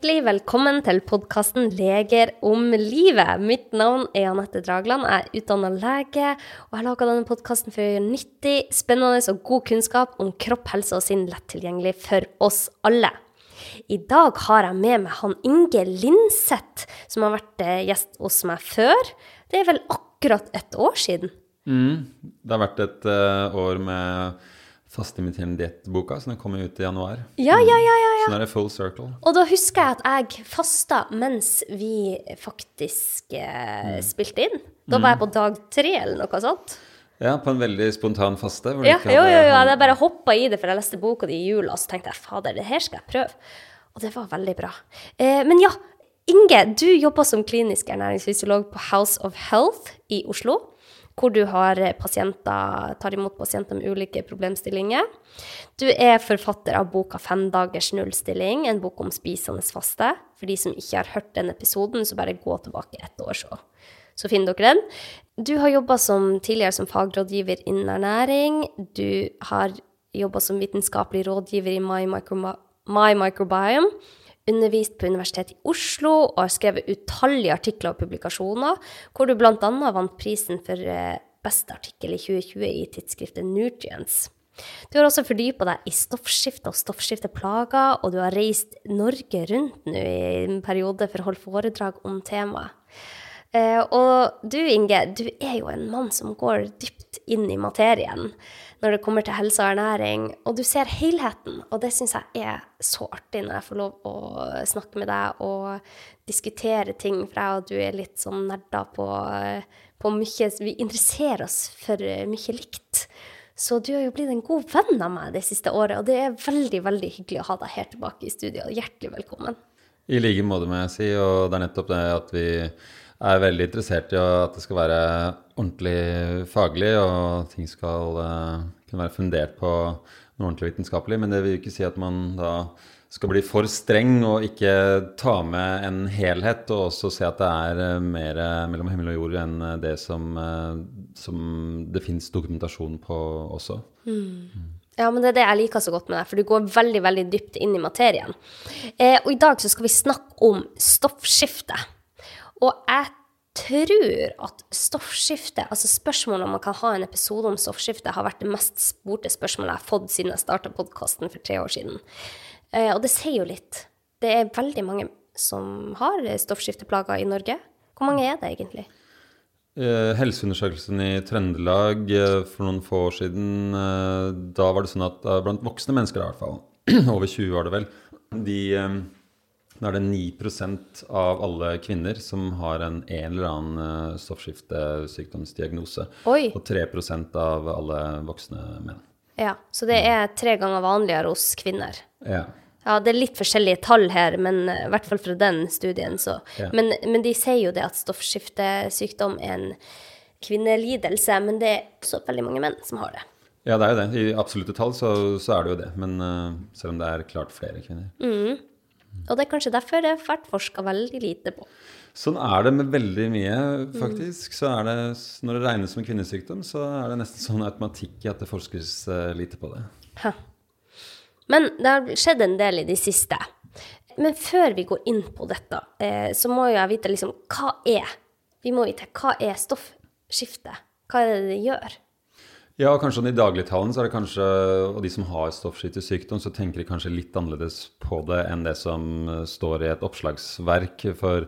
Hjertelig velkommen til podkasten 'Leger om livet'. Mitt navn er Anette Dragland. Jeg er utdanna lege, og jeg lager denne podkasten for å gjøre nyttig, spennende og god kunnskap om kropp, helse og sinn lett tilgjengelig for oss alle. I dag har jeg med meg han Inge Linseth, som har vært eh, gjest hos meg før. Det er vel akkurat et år siden? Mm, det har vært et uh, år med fastimiterende diettboka, så den kommer ut i januar. Ja, ja, ja, ja, ja. Så nå er det full circle. Og da husker jeg at jeg fasta mens vi faktisk eh, spilte inn. Da var jeg på dag tre, eller noe sånt. Ja, på en veldig spontan faste. Ja, jo, jo, jo, jeg bare hoppa i det, for jeg leste boka di i jula, og så tenkte jeg fader, det her skal jeg prøve. Og det var veldig bra. Eh, men ja, Inge, du jobber som klinisk ernæringsfysiolog på House of Health i Oslo. Hvor du pasienter, tar imot pasienter med ulike problemstillinger. Du er forfatter av boka 'Fem dagers nullstilling', en bok om spisende faste. For de som ikke har hørt den episoden, så bare gå tilbake ett år, så, så finner dere den. Du har jobba tidligere som fagrådgiver innen ernæring. Du har jobba som vitenskapelig rådgiver i My, Micro My Microbiome. Undervist på Universitetet i Oslo og har skrevet utallige artikler og publikasjoner, hvor du bl.a. vant prisen for eh, beste artikkel i 2020 i tidsskriftet Nutrients. Du har også fordypa deg i stoffskifte og stoffskifteplager, og du har reist Norge rundt nå i en periode for å holde foredrag om temaet. Eh, og du, Inge, du er jo en mann som går dypt inn i materien når det kommer til helse og ernæring, og du ser helheten, og det syns jeg er så artig når jeg får lov å snakke med deg og diskutere ting, for jeg og du er litt sånn nerder på, på mye Vi interesserer oss for mye likt. Så du har jo blitt en god venn av meg det siste året, og det er veldig, veldig hyggelig å ha deg her tilbake i studio. Hjertelig velkommen. I like måte, må jeg si. Og det er nettopp det at vi er veldig interessert i at det skal være ordentlig faglig, og ting skal uh, kunne være fundert på noe ordentlig vitenskapelig. Men det vil jo ikke si at man da skal bli for streng og ikke ta med en helhet, og også se at det er uh, mer mellom himmel og jord enn det som, som det fins dokumentasjon på også. Ja, men det er det jeg liker så godt med deg, for du går veldig veldig dypt inn i materien. Eh, og i dag så skal vi snakke om stoffskifte. Og jeg tror at stoffskifte, altså spørsmålet om man kan ha en episode om stoffskifte, har vært det mest spurte spørsmålet jeg har fått siden jeg starta podkasten for tre år siden. Eh, og det sier jo litt. Det er veldig mange som har stoffskifteplager i Norge. Hvor mange er det egentlig? Eh, Helseundersøkelsen i Trøndelag eh, for noen få år siden, da var det sånn at blant voksne mennesker i hvert fall, over 20 var det vel, de, da er det 9% av alle kvinner som har en, en eller annen eh, stoffskiftesykdomsdiagnose. Oi. Og 3% av alle voksne menn. Ja, så det er tre ganger vanligere hos kvinner. Ja. Ja, det er litt forskjellige tall her, men eh, i hvert fall fra den studien, så. Ja. Men, men de sier jo det at stoffskiftesykdom er en kvinnelidelse, men det er også veldig mange menn som har det. ja, det er jo det. I absolutte tall så, så er det jo det. Men uh, selv om det er klart flere kvinner. Og det er kanskje derfor det har vært forska veldig lite på. Sånn er det med veldig mye, faktisk. Så er det, når det regnes som kvinnesykdom, så er det nesten sånn automatikk i at det forskes eh, lite på det. Ha. Men det har skjedd en del i de siste. Men før vi går inn på dette, eh, så må jeg vite liksom hva er Vi må vite hva er stoffskifte? Hva er det det gjør? Ja, kanskje sånn i dagligtalen så er det kanskje, og de som har stoffskiftesykdom, så tenker de kanskje litt annerledes på det enn det som eh, står i et oppslagsverk. For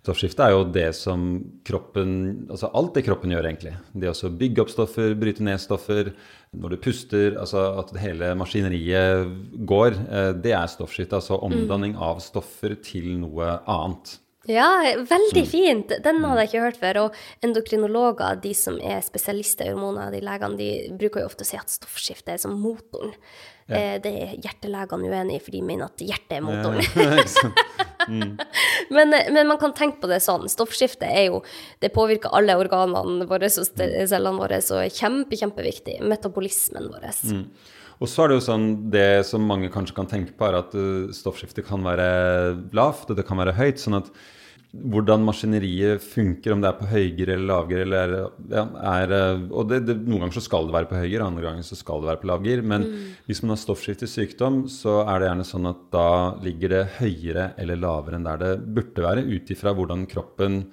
stoffskifte er jo det som kroppen Altså alt det kroppen gjør, egentlig. Det å bygge opp stoffer, bryte ned stoffer. Når du puster, altså at hele maskineriet går, eh, det er stoffskifte. Altså omdanning av stoffer til noe annet. Ja, veldig fint. Den hadde jeg ikke hørt før. Og endokrinologer, de som er spesialister i hormoner, de legene, de bruker jo ofte å si at stoffskifte er som motoren. Eh, Det er hjertelegene uenig i, for de mener at hjertet er motoren. Ja, mm. men, men man kan tenke på det sånn. Stoffskifte er jo Det påvirker alle organene våre og cellene våre, så er kjempe, kjempeviktig. Metabolismen vår. Og så er det jo sånn, det som mange kanskje kan tenke på, er at uh, stoffskiftet kan være lavt, og det kan være høyt. sånn at hvordan maskineriet funker, om det er på høygir eller lavgir. Eller ja, er, eh, og det, det, noen ganger så skal det være på høygir, andre ganger så skal det være på lavgir. Men mm. hvis man har stoffskiftesykdom, så er det gjerne sånn at da ligger det høyere eller lavere enn der det burde være, ut ifra hvordan kroppen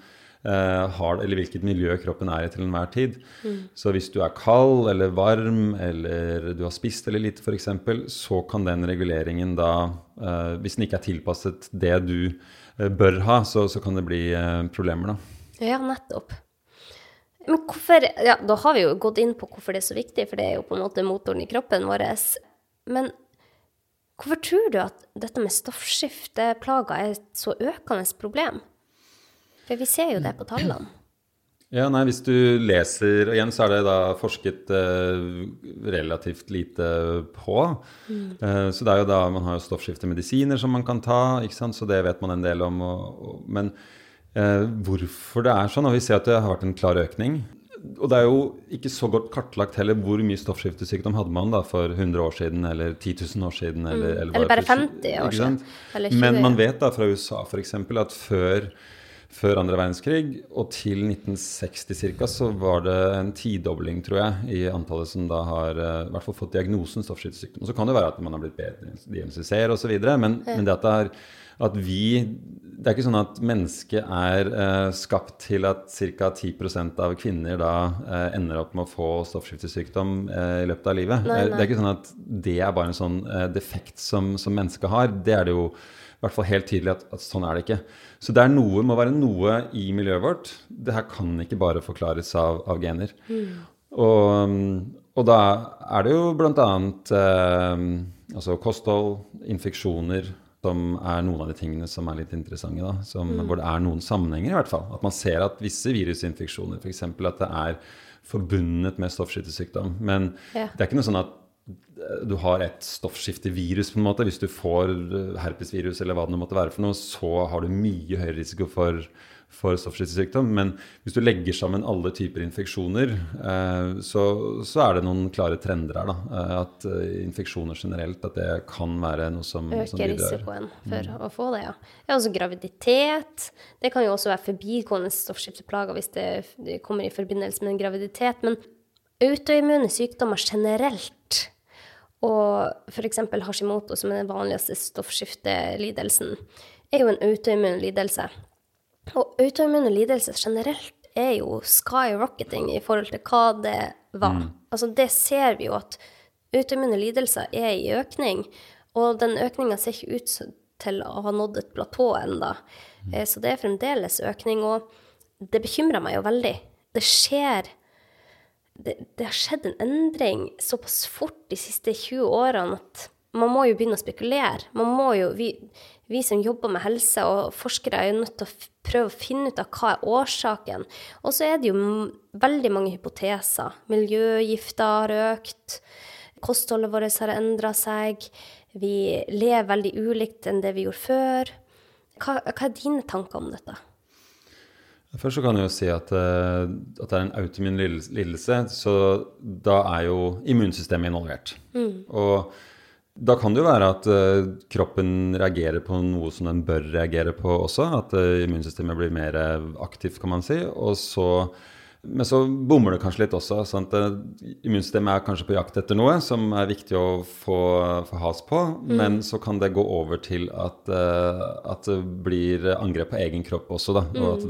eh, har, eller hvilket miljø kroppen er i til enhver tid. Mm. Så hvis du er kald eller varm, eller du har spist eller lite f.eks., så kan den reguleringen da, eh, hvis den ikke er tilpasset det du bør ha, så, så kan det bli eh, problemer, da. Ja, nettopp. Men hvorfor Ja, da har vi jo gått inn på hvorfor det er så viktig, for det er jo på en måte motoren i kroppen vår. Men hvorfor tror du at dette med stoffskifteplager er et så økende problem? For vi ser jo det på tallene. Ja, nei, Hvis du leser og Igjen så er det da forsket eh, relativt lite på. Mm. Eh, så det er jo da man har jo stoffskiftemedisiner som man kan ta, ikke sant? så det vet man en del om. Og, og, men eh, hvorfor det er sånn, og vi ser at det har vært en klar økning. Og det er jo ikke så godt kartlagt heller hvor mye stoffskiftesykdom hadde man da for 100 år siden eller 10 000 år siden. Eller, mm. eller, eller bare 50 år siden. Men man vet da fra USA f.eks. at før før andre verdenskrig. Og til 1960 ca. så var det en tidobling, tror jeg, i antallet som da har uh, i hvert fall fått diagnosen stoffskiftesykdom. Så kan det være at man har blitt bedre diagnostisert osv. Men, ja. men det at, det er, at vi Det er ikke sånn at mennesket er uh, skapt til at ca. 10% av kvinner da uh, ender opp med å få stoffskiftesykdom i løpet av livet. Nei, nei. Det er ikke sånn at det er bare en sånn defekt som, som mennesket har. Det er det jo i hvert fall helt tydelig at, at, sånn er det ikke. Så det er noe, må være noe i miljøet vårt. Det her kan ikke bare forklares av, av gener. Mm. Og, og, da er det jo bl.a. Eh, altså kosthold, infeksjoner, som er noen av de tingene som er litt interessante. da, som, mm. Hvor det er noen sammenhenger, i hvert fall. At man ser at visse virusinfeksjoner, f.eks. at det er forbundet med stoffskyttersykdom. Men ja. det er ikke noe sånn at du har et stoffskiftevirus, på en måte. Hvis du får eh, herpesvirus eller hva det måtte være for noe, så har du mye høyere risiko for, for stoffskiftesykdom. Men hvis du legger sammen alle typer infeksjoner, eh, så, så, er det noen klare trender her. Da. Eh, at infeksjoner generelt, at det kan være noe som Øker som risikoen for mm. å få det, ja. ja. Også graviditet. Det kan jo også være forbigående stoffskifteplager hvis det, det kommer i forbindelse med en graviditet. Men autoimmune sykdommer generelt og f.eks. Hashimoto, som er den vanligste stoffskiftelidelsen, er jo en autoimmun lidelse. Og autoimmune lidelser generelt er jo skyrocketing i forhold til hva det var. Mm. Altså det ser vi jo at autoimmune lidelser er i økning, og den økninga ser ikke ut til å ha nådd et platå ennå. Mm. Eh, så det er fremdeles økning, og det bekymrer meg jo veldig. Det skjer det, det, har skjedd en endring såpass fort de siste 20 årene at man må jo begynne å spekulere. Man må jo, vi, vi som jobber med helse og forskere, er jo nødt til å prøve å finne ut av hva er årsaken. Og så er det jo veldig mange hypoteser. Miljøgifter har økt. Kostholdet vårt har endra seg. Vi lever veldig ulikt enn det vi gjorde før. Hva, hva er dine tanker om dette? Først så kan jeg jo si at, eh, at det er en autoimmun lidelse, så da er jo immunsystemet involvert. Mm. Og da kan det jo være at uh, kroppen reagerer på noe som den bør reagere på også. At uh, immunsystemet blir mer aktivt, kan man si. Og så men så bommer det kanskje litt også. sånn at eh, Immunsystemet er kanskje på jakt etter noe som er viktig å få, få has på. Mm. Men så kan det gå over til at, uh, at det blir angrep på egen kropp også. da, mm. Og at mm.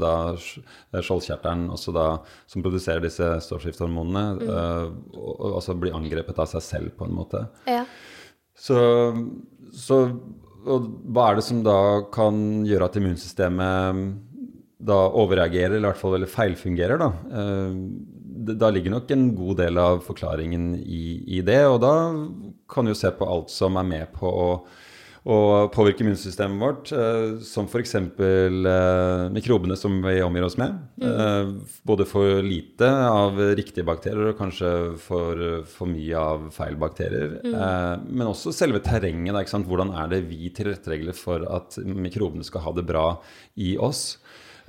da skjoldkjertelen også da, som produserer disse stoffskiftehormonene, mm. uh, blir angrepet av seg selv på en måte. Ja. Så, så og hva er det som da kan gjøre at immunsystemet da overreagerer, eller i hvert fall eller feilfungerer, da. Eh, da ligger nok en god del av forklaringen i, i det. Og da kan du jo se på alt som er med på å, å påvirke immunsystemet vårt, eh, som f.eks. Eh, mikrobene som vi omgir oss med. Mm. Både for lite av riktige bakterier og kanskje for, for mye av feil bakterier. Mm. Men også selve terrenget. Da, Hvordan er det vi tilrettelegger for at mikrobene skal ha det bra i oss?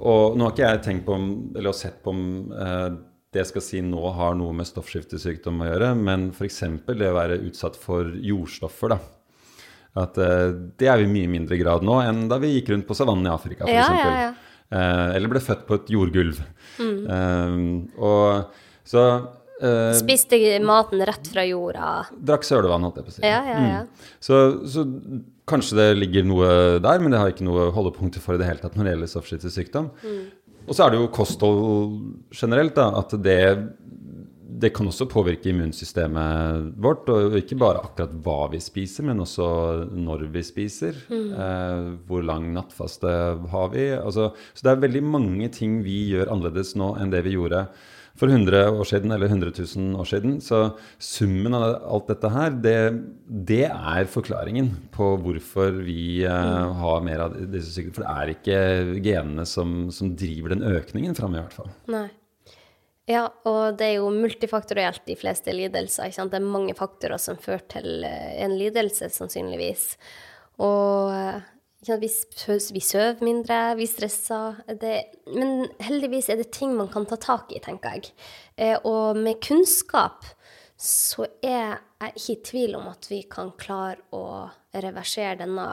Og nå har ikke jeg tenkt på om, eller sett på om eh, det jeg skal si nå har noe med stoffskiftesykdom å gjøre, men f.eks. det å være utsatt for jordstoffer. da. At eh, Det er vi i mye mindre grad nå enn da vi gikk rundt på savannen i Afrika. For ja, ja, ja. Eh, eller ble født på et jordgulv. Eh, og så eh, Spiste maten rett fra jorda. Drakk sølevann, holdt jeg på å si. Ja, ja, ja. Så, så kanskje det ligger noe der, men det har ikke noe holdepunkter for i det hele tatt når det gjelder stoffskiftesykdom. Og så er det jo kosthold generelt, da, at det, det kan også påvirke immunsystemet vårt. Og ikke bare akkurat hva vi spiser, men også når vi spiser. Eh, hvor lang nattfaste har vi? Altså, så det er veldig mange ting vi gjør annerledes nå enn det vi gjorde for 100 år siden eller 100 000 år siden. Så summen av alt dette her, det, det er forklaringen på hvorfor vi eh, har mer av disse sykdommene. For det er ikke genene som, som driver den økningen fram, i hvert fall. Nei. Ja, og det er jo multifaktorielt, de fleste lidelser. Ikke sant? Det er mange faktorer som fører til eh, en lidelse, sannsynligvis. Og eh, vi, vi sover mindre, vi stresser. Det, men heldigvis er det ting man kan ta tak i, tenker jeg. Eh, Og med kunnskap så er jeg ikke i tvil om at vi kan klare å reversere denne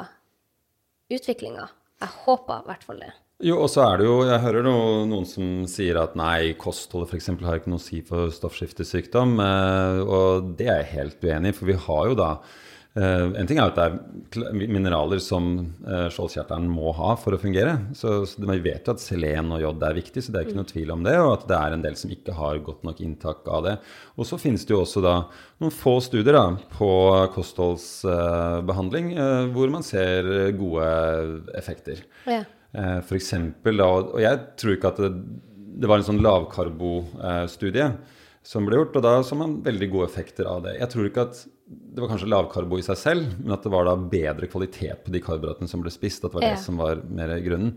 utviklinga. Jeg håper i hvert fall det. Jo, og så er det jo Jeg hører no, noen som sier at nei, kostholdet f.eks. har ikke noe å si for stoffskiftesykdom. Eh, og det er jeg helt uenig i, for vi har jo da eh, En ting er at det er mineraler som uh, skjoldkjertelen må ha for å fungere. Så, så Vi vet jo at selen og jod er viktig, så det er ikke noe tvil om det. Og at det er en del som ikke har godt nok inntak av det. Og så finnes det jo også da noen få studier da, på kostholdsbehandling uh, hvor man ser gode effekter. Ja. Uh, For eksempel, da, og jeg tror ikke at det, det var en sånn lavkarbo-studie som ble gjort, og da så man veldig gode effekter av det. Jeg tror ikke at det var kanskje lavkarbo i seg selv, men at det var da bedre kvalitet på de karbohydratene som ble spist. At det var Ja. det som var mer grunnen.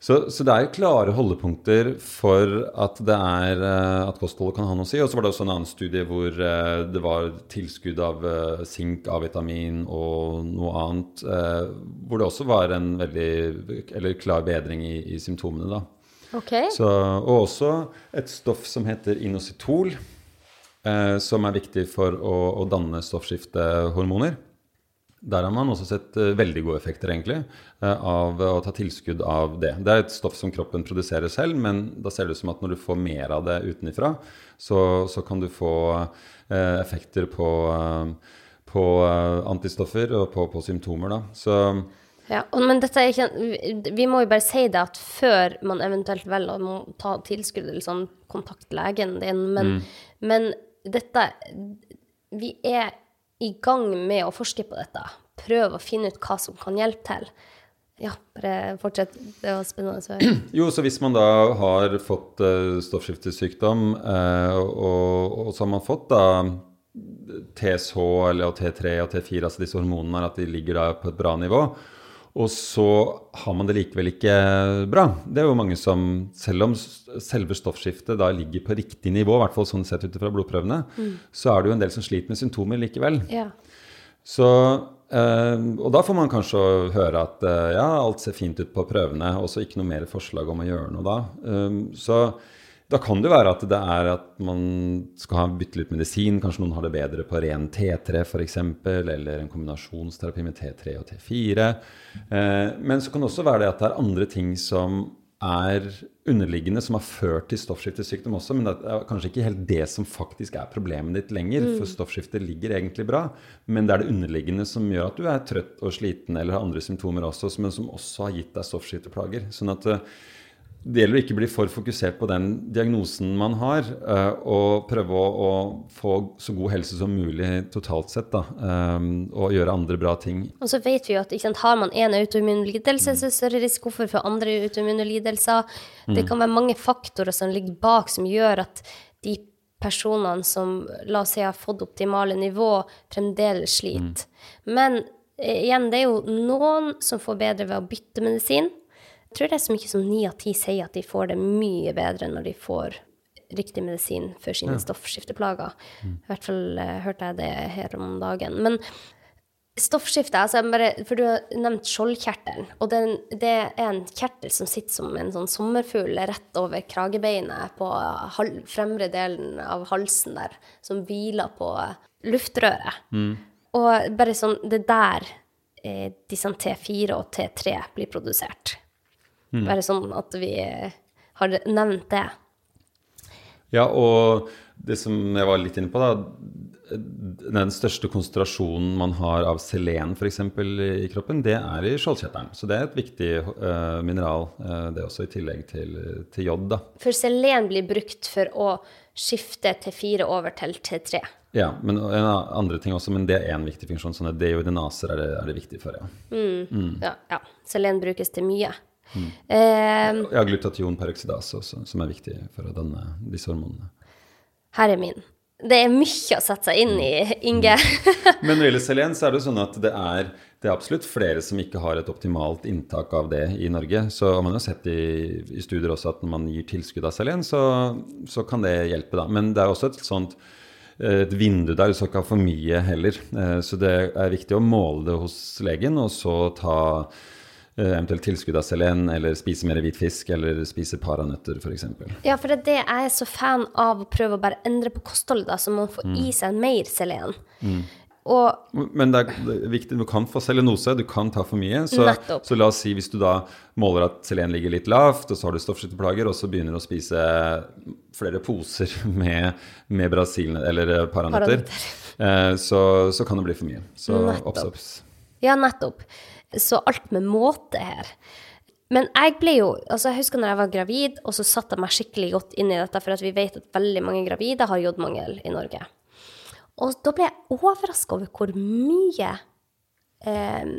Så, så det er klare holdepunkter for at, det er, eh, at kostholdet kan ha noe å si. Og så var det også en annen studie hvor eh, det var tilskudd av eh, sink, A-vitamin og noe annet. eh, Hvor det også var en veldig eller klar bedring i, i symptomene. da. Okay. Så, og også et stoff som heter inositol, eh, som er viktig for å, å danne stoffskiftehormoner. Der har man også sett eh, veldig gode effekter egentlig, eh, av å ta tilskudd av det. Det er et stoff som kroppen produserer selv, men da ser det ut som at når du får mer av det utenifra, så, så kan du få eh, effekter på, eh, på eh, antistoffer og på, på symptomer. Da. Så Ja, men dette er ikke vi- må jo bare si det at før man eventuelt velger å ta tilskudd eller sånn, kontakt legen din, men, men dette Vi er i gang med å forske på dette. Prøve å finne ut hva som kan hjelpe til. Ja, bare fortsett. Det var spennende. Så. Jo, så hvis man da har fått uh, stoffskiftesykdom, eh, og, og så har man fått da TSH eller T3 og T4, altså disse hormonene, at de ligger da på et bra nivå, og så har man det likevel ikke bra. Det er jo mange som, selv om selve stoffskiftet da ligger på riktig nivå, i hvert fall sånn sett ut fra blodprøvene, så er det jo en del som sliter med symptomer likevel. Ja. Så, eh, og da får man kanskje høre at eh, ja, alt ser fint ut på prøvene, og så ikke noe mer forslag om å gjøre noe da. Um, så da kan det være at det er at man skal ha bytte litt medisin. Kanskje noen har det bedre på ren T3 f.eks., eller en kombinasjonsterapi med T3 og T4. Eh, men så kan det også være det at det er andre ting som er underliggende, som har ført til stoffskiftesykdom også, men det er kanskje ikke helt det som faktisk er problemet ditt lenger, for stoffskiftet ligger egentlig bra, men det er det underliggende som gjør at du er trøtt og sliten eller har andre symptomer også, men som også har gitt deg stoffskifteplager. Sånn at eh, det gjelder å ikke bli for fokusert på den diagnosen man har, eh, og prøve å, å få så god helse som mulig totalt sett, da, eh, og gjøre andre bra ting. Og så vet vi jo at sant, har man én autoimmun lidelse, så er det større risiko for få andre autoimmune lidelser. Det kan være mange faktorer som ligger bak, som gjør at de personene som la oss si har fått optimale nivå, fremdeles sliter. Men eh, igjen, det er jo noen som får bedre ved å bytte medisin. Jeg tror det er så mye som ni av ti sier at de får det mye bedre når de får riktig medisin for sine stoffskifteplager. I hvert fall uh, hørte jeg det her om dagen. Men Stoffskifte, altså bare, for du har nevnt skjoldkjertelen. Og den, det er en kjertel som sitter som en sånn sommerfugl rett over kragebeinet på hal, fremre delen av halsen der, som hviler på luftrøret. Og bare sånn, det er der eh, disse T4 og T3 blir produsert. Bare sånn at vi har nevnt det. Ja, og det som jeg var litt inne på, da Den største konsentrasjonen man har av selen f.eks. i kroppen, det er i skjoldkjertelen. Så det er et viktig uh, mineral, uh, det også, i tillegg til, til jod. da. For selen blir brukt for å skifte T4 over til T3. Ja, men en andre ting også, men det er én viktig funksjon. sånn at Deoidenaser er det, er det viktig for, ja. Mm. Mm. ja. Ja, Selen brukes til mye. Mm. Eh, ja, glutation, peroxidase også, som er viktig for å danne disse hormonene. Her er min. Det er mye å sette seg inn i, Inge. Men når det gjelder selen, så er det sånn at det er, det er, absolutt flere som ikke har et optimalt inntak av det i Norge. Så man har sett i, i, studier også at når man gir tilskudd av selen, så, så, kan det hjelpe, da. Men det er også et sånt et vindu der, du skal ikke ha for mye heller. Eh, så det er viktig å måle det hos legen, og så ta Eh, eventuelt tilskudd av selen, eller spise mer hvit fisk, eller spise paranøtter f.eks. Ja, for det er det jeg er så fan av å prøve å bare endre på kostholdet, da, så man får mm. i seg mer selen. Mm. Og, Men det er, viktig, du kan få selenose, du kan ta for mye. Så, så, la oss si hvis du da måler at selen ligger litt lavt, og så har du stoffskifteplager, og så begynner du å spise flere poser med, med brasil, eller eh, paranøtter, eh, så, så, kan det bli for mye. Så obs, obs. Ja, nettopp. Så alt med måte her. Men jeg ble jo altså Jeg husker når jeg var gravid, og så satte jeg meg skikkelig godt inn i dette, for at vi vet at veldig mange gravide har jodmangel i Norge. Og da ble jeg overraska over hvor mye eh,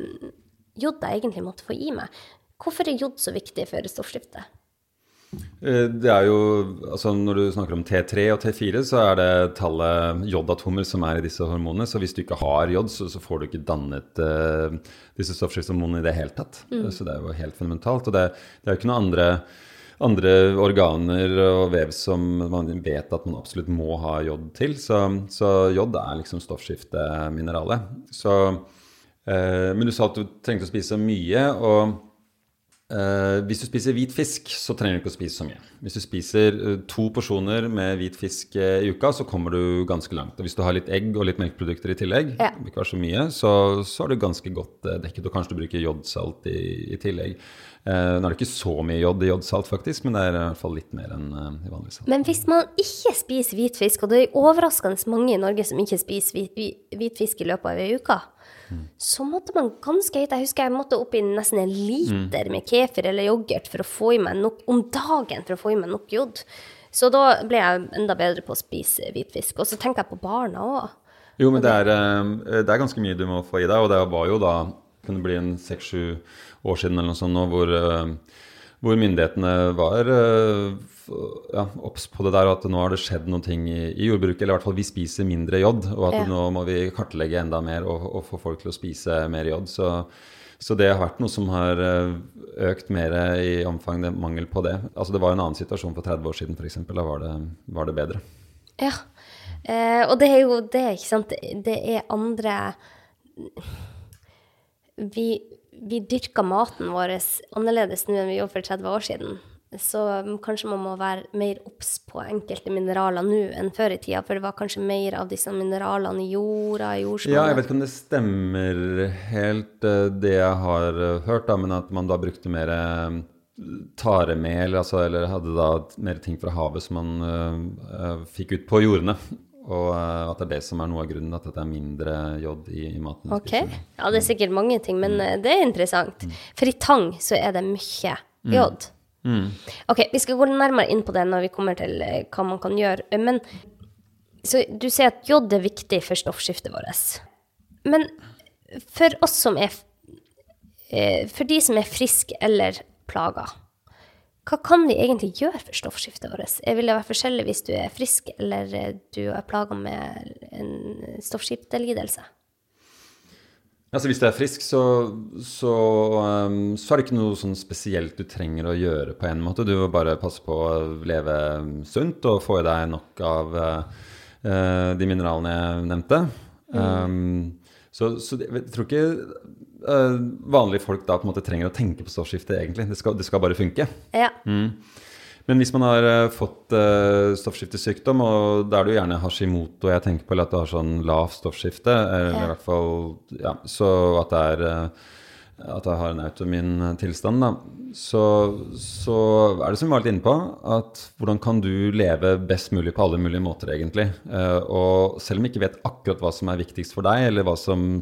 jod jeg egentlig måtte få i meg. Hvorfor er jod så viktig for stoffskiftet? Eh, det er jo, altså Når du snakker om T3 og T4, så er det tallet jodatomer som er i disse hormonene. Så hvis du ikke har jod, så, så får du ikke dannet uh, disse stoffskiftshormonene i det hele tatt. Mm. Så det er jo helt fundamentalt. Og det, det er jo ikke noen andre, andre, organer og vev som man vet at man absolutt må ha jod til. Så, så jod er liksom stoffskiftemineralet. Så, uh, men du sa at du trengte å spise mye. og Uh, hvis du spiser hvit fisk, så trenger du ikke å spise så mye. Hvis du spiser uh, to porsjoner med hvit fisk uh, i uka, så kommer du ganske langt. Og hvis du har litt egg og litt melkeprodukter i tillegg, ja. ikke så mye, så, så, er du ganske godt dekket. Og kanskje du bruker jodsalt i, i tillegg. nå er det ikke så mye jod i jodsalt, faktisk, men det er i hvert fall litt mer enn i vanlig salt. Men hvis man ikke spiser hvit fisk, og det er overraskende mange i Norge som ikke spiser hvit, hvit fisk i løpet av ei uke, så måtte man ganske høyt. Jeg husker jeg måtte opp i nesten en liter med kefir eller yoghurt for å få i meg nok om dagen for å få i meg nok jod. Så da ble jeg enda bedre på å spise hvitfisk. Og så tenker jeg på barna òg. Jo, men det er, eh, det er, ganske mye du må få i deg, og det var jo da kunne det bli en seks-sju år siden eller noe sånt nå, hvor, eh, hvor myndighetene var eh, ja, obs på det der at nå har det skjedd noen ting i, i, jordbruket. Eller i hvert fall vi spiser mindre jod, og at ja. nå må vi kartlegge enda mer og, og, få folk til å spise mer jod. Så, så, det har vært noe som har eh, økt mer i omfang, det mangel på det. Altså Det var en annen situasjon for 30 år siden, f.eks. Da var det, var det, bedre. Ja, eh, og det er jo det, ikke sant. Det er andre Vi, vi dyrker maten vår annerledes nå enn vi gjorde for 30 år siden. Så kanskje man må være mer obs på enkelte mineraler nå enn før i tida, for det var kanskje mer av disse mineralene i jorda, i jordsmonnet. Ja, jeg vet ikke om det stemmer helt eh, det jeg har eh, hørt, da, men at man da brukte mer eh, taremel, altså, eller hadde da mer ting fra havet som man uh, fikk ut på jordene. Og at det er det som er noe av grunnen at det er mindre jod i, i maten. Ok, Ja, det er sikkert mange ting, men mm. det er interessant. Mm. For i tang så er det mye mm. jod. Mm. Ok, Vi skal gå nærmere inn på det når vi kommer til eh, hva man kan gjøre. Men så du sier at jod er viktig for stoffskiftet vårt. Men for oss som er eh, For de som er friske eller plaga, hva kan vi egentlig gjøre for stoffskiftet vårt? Vil det være forskjellig hvis du er frisk eller eh, du er plaga med en stoffskiftelidelse? Altså Hvis du er frisk, så, så, um, så, er det ikke noe sånn spesielt du trenger å gjøre på en måte. Du må bare passe på å leve sunt og få i deg nok av uh, de mineralene jeg nevnte. Mm. Um, så, så, jeg tror ikke vanlige folk da på en måte trenger å tenke på stoffskifte, egentlig. Det skal, det skal bare funke. Ja. Mm. Men hvis man har uh, fått uh, stoffskiftesykdom, og da er det jo gjerne Hashimoto jeg tenker på, eller at du har sånn lavt stoffskifte, eller ja. i hvert fall ja, så at det er uh, at jeg har en automin tilstand, da, så, så, er det som vi var litt inne på, at hvordan kan du leve best mulig på alle mulige måter, egentlig. Og selv om vi ikke vet akkurat hva som er viktigst for deg, eller hva som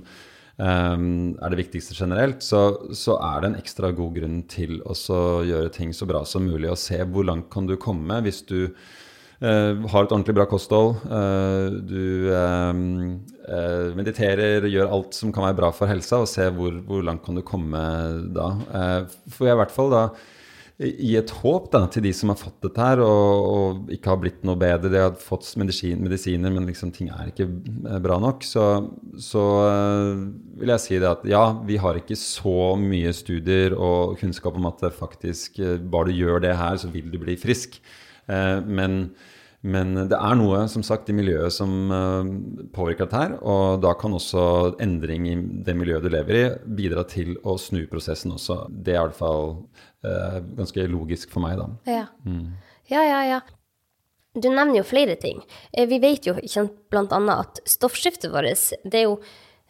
er det viktigste generelt, så, så, er det en ekstra god grunn til å gjøre ting så bra som mulig, og se hvor langt kan du komme hvis du Uh, har et ordentlig bra kosthold. Uh, du uh, mediterer, gjør alt som kan være bra for helsa, og se hvor, hvor langt kan du komme da. for jeg i hvert fall da gi et håp da, til de som har fått dette her og, og ikke har blitt noe bedre. De har fått medisin, medisiner, men liksom, ting er ikke bra nok. Så, så vil jeg si det at ja, vi har ikke så mye studier og kunnskap om at faktisk bare du gjør det her, så vil du bli frisk. Eh, men, men, det er noe som sagt, i miljøet som eh, påvirker dette her. Og da kan også endring i det miljøet du lever i, bidra til å snu prosessen også. Det er i hvert fall eh, ganske logisk for meg, da. Ja. Mm. ja, ja, ja. Du nevner jo flere ting. Vi vet jo bl.a. at stoffskiftet vårt, det er jo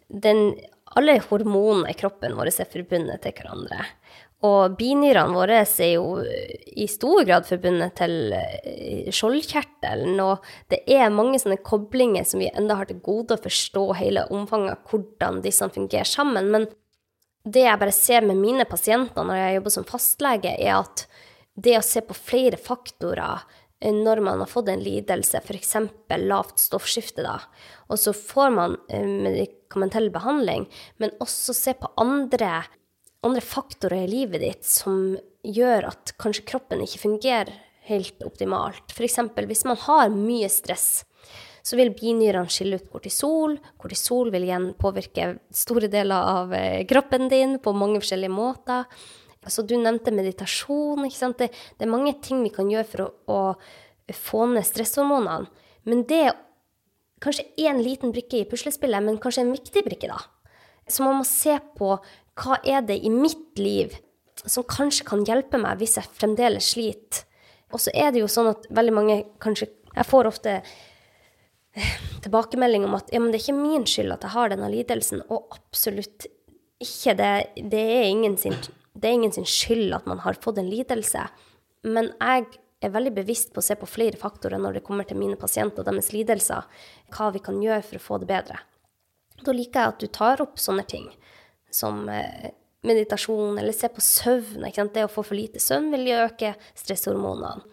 den Alle hormonene i kroppen vår er forbundet til hverandre. Og binyrene våre er jo i stor grad forbundet til eh, skjoldkjertelen, og det er mange sånne koblinger som vi enda har til gode å forstå hele omfanget av hvordan disse fungerer sammen. Men det jeg bare ser med mine pasienter når jeg jobber som fastlege, er at det å se på flere faktorer eh, når man har fått en lidelse, f.eks. lavt stoffskifte, da, og så får man eh, medikamentell behandling, men også se på andre andre faktorer i livet ditt som gjør at kanskje kroppen ikke fungerer helt optimalt. F.eks. hvis man har mye stress, så vil binyrene skille ut kortisol. Kortisol vil igjen påvirke store deler av eh, kroppen din på mange forskjellige måter. Altså, du nevnte meditasjon. Det, det, er mange ting vi kan gjøre for å, å få ned stresshormonene. Men det er kanskje én liten brikke i puslespillet, men kanskje en viktig brikke, da. Så man må se på hva er det i mitt liv som kanskje kan hjelpe meg hvis jeg fremdeles sliter. Og så er det jo sånn at veldig mange kanskje Jeg får ofte tilbakemelding om at ja, men det er ikke min skyld at jeg har denne lidelsen. Og absolutt ikke. Det, det, er, ingen sin, det er ingen sin skyld at man har fått en lidelse. Men jeg er veldig bevisst på å se på flere faktorer når det kommer til mine pasienter og deres lidelser. Hva vi kan gjøre for å få det bedre. Da liker jeg at du tar opp sånne ting som eh, meditasjon eller se på søvn. Det å få for lite søvn vil øke stresshormonene.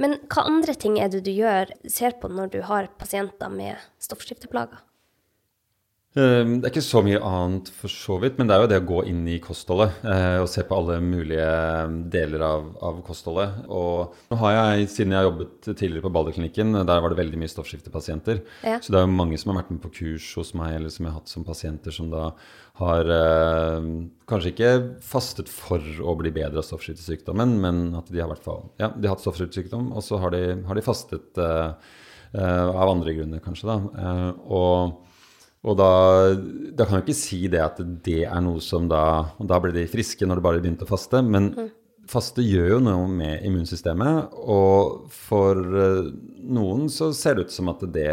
Men hva andre ting er det du gjør, ser på når du har pasienter med stoffskifteplager? Ehm, det er ikke så mye annet for så vidt, men det er jo det å gå inn i kostholdet eh, og se på alle mulige deler av, av, kostholdet. Og nå har jeg, siden jeg har jobbet tidligere på Balderklinikken, der var det veldig mye stoffskiftepasienter. Ja. Så det er jo mange som har vært med på kurs hos meg, eller som jeg har hatt som pasienter, som da har eh, kanskje ikke fastet for å bli bedre av stoffskiftesykdommen, men at de har, fall, ja, de har hatt stoffskiftesykdom, og så har de, har de fastet eh, eh av andre grunner, kanskje. da. Eh, og og da, da, kan jo ikke si det at det er noe som da Og da ble de friske når de bare begynte å faste. Men mm. faste gjør jo noe med immunsystemet. Og for uh, noen så ser det ut som at det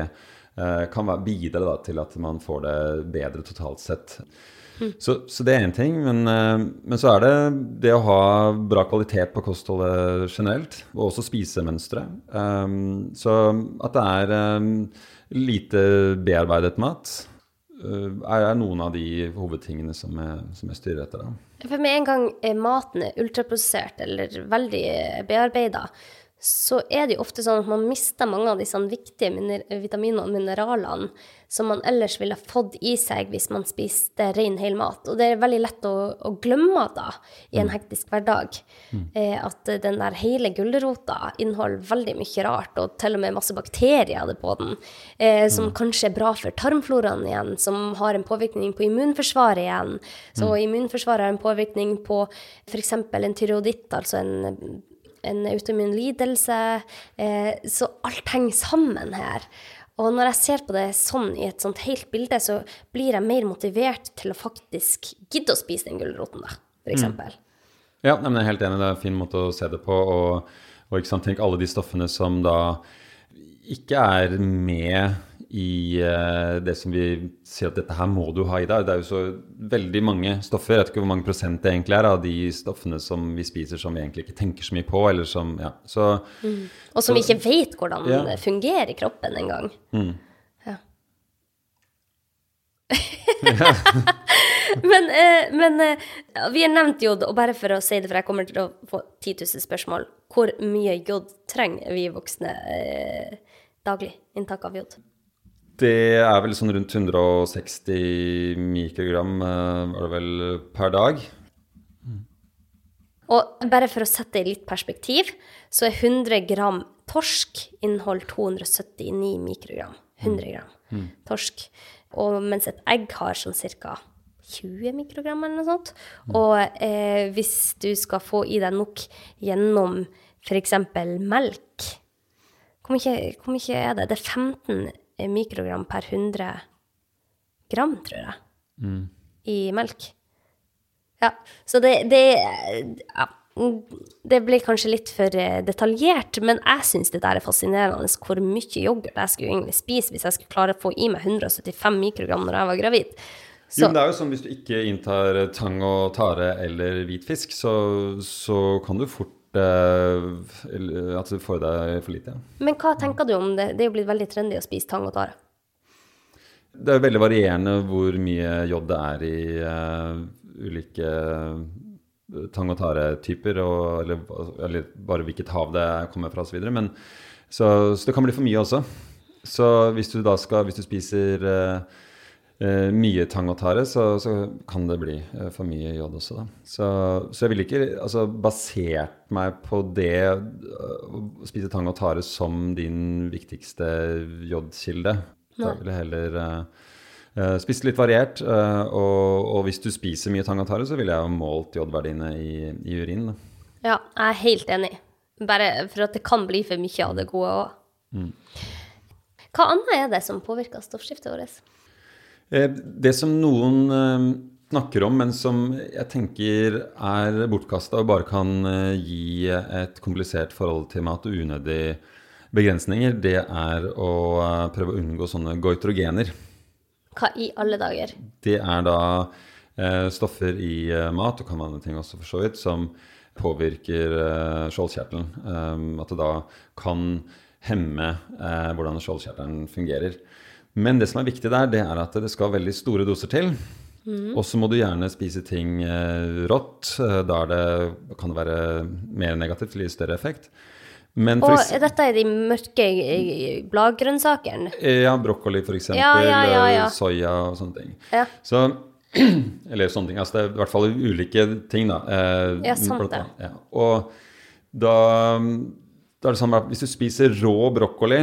kan bidra da, til at man får det bedre totalt sett. Så, så, det er én ting. Men, uh, men, så er det det å ha bra kvalitet på kostholdet generelt. Og også spisemønstre. Um, så at det er um, lite bearbeidet mat. Eh, er noen av de hovedtingene som jeg, som jeg styrer etter. Da. For med en gang maten er ultraprosessert eller veldig bearbeida, så er det jo ofte sånn at man mister mange av disse viktige vitaminene og mineralene som man ellers ville fått i seg hvis man spiste ren, hel mat. Og det er veldig lett å, å glemme da i en mm. hektisk hverdag. Mm. Eh, at den der hele gulrota inneholder veldig mye rart, og til og med masse bakterier på den, eh, som mm. kanskje er bra for tarmfloraen igjen, som har en påvirkning på immunforsvaret igjen. Så mm. immunforsvaret har en påvirkning på f.eks. en tyreoditt, altså en en autoimmun lidelse. Eh, så alt henger sammen her. Og når jeg ser på det sånn i et sånt helt bilde, så blir jeg mer motivert til å faktisk gidde å spise den gulroten, da, f.eks. Mm. Ja, men jeg er helt enig. Det er en fin måte å se det på. Og, og tenk alle de stoffene som da ikke er med i eh, det som vi sier at dette her må du ha i deg. Det er jo så veldig mange stoffer, jeg vet ikke hvor mange prosent det egentlig er av de stoffene som vi spiser som vi egentlig ikke tenker så mye på, eller som Ja. Så Og som vi ikke vet hvordan Ja. det fungerer i kroppen engang. Ja. men eh, men eh, vi har nevnt jod, og bare for å si det, for jeg kommer til å få 10 000 spørsmål. Hvor mye jod trenger vi voksne daglig? Inntak av jod? Det er vel sånn rundt 160 mikrogram, eh, var det vel, per dag. Og bare for å sette det i litt perspektiv, så er 100 gram torsk inneholder 279 mikrogram. 100 gram torsk. Og mens et egg har sånn ca. 20 mikrogram eller noe sånt. Og eh, hvis du skal få i deg nok gjennom f.eks. melk hvor mye, hvor mye er det? Det er 15 mikrogram per 100 gram, tror jeg, i melk. Ja, så det, det ja, det blir kanskje litt for eh, detaljert, men jeg syns det der er fascinerende hvor mye yoghurt jeg skulle egentlig spise hvis jeg skulle klare å få i meg 175 mikrogram når jeg var gravid. Jo, men det er jo sånn hvis du ikke inntar tang og tare eller hvit fisk, så, så kan du fort eller at du får i deg for lite. Ja. men hva tenker du om det? Det er jo blitt veldig trendy å spise tang og tare. Det er veldig varierende hvor mye jod det er i uh, ulike eh, tang- og tare-typer, eller, eller bare hvilket hav det kommer fra osv. Så, så, så det kan bli for mye også. Så hvis du da skal, hvis du spiser eh, mye tang og tare, så, så kan det bli eh, for mye jod også, da. Så, så jeg ville ikke altså, basert meg på det eh, å spise tang og tare som din viktigste jodkilde. Da ville jeg heller eh, eh, spist litt variert. Uh, og, og hvis du spiser mye tang og tare, så ville jeg ha målt jodverdiene i, i urinen. Da. Ja, jeg er helt enig. Bare for at det kan bli for mye av det gode òg. Hva annet er det som påvirker stoffskiftet vårt? Eh, Det som noen eh, snakker om, men som jeg tenker er bortkasta og bare kan eh, gi et komplisert forhold til mat og unødige begrensninger, det er å prøve å unngå sånne goitrogener. Hva i alle dager? Det er da stoffer i mat, og kan være andre ting også for så vidt, som påvirker skjoldkjertelen. At det da kan hemme hvordan skjoldkjertelen fungerer. Men det som er viktig der, det er at det skal veldig store doser til. Og så må du gjerne spise ting eh, rått. Eh, Da det, kan det være mer negativt gi større effekt. Men Og eks- er dette er de mørke eh, bladgrønnsakene? ja, brokkoli f.eks. Ja, ja, ja, ja. Soya og sånne ting. Ja. Så, eller sånne ting. Altså det er i hvert fall ulike ting, da. Eh, Ja, sant det. Ja. Og da, da er det sånn at hvis du spiser rå brokkoli,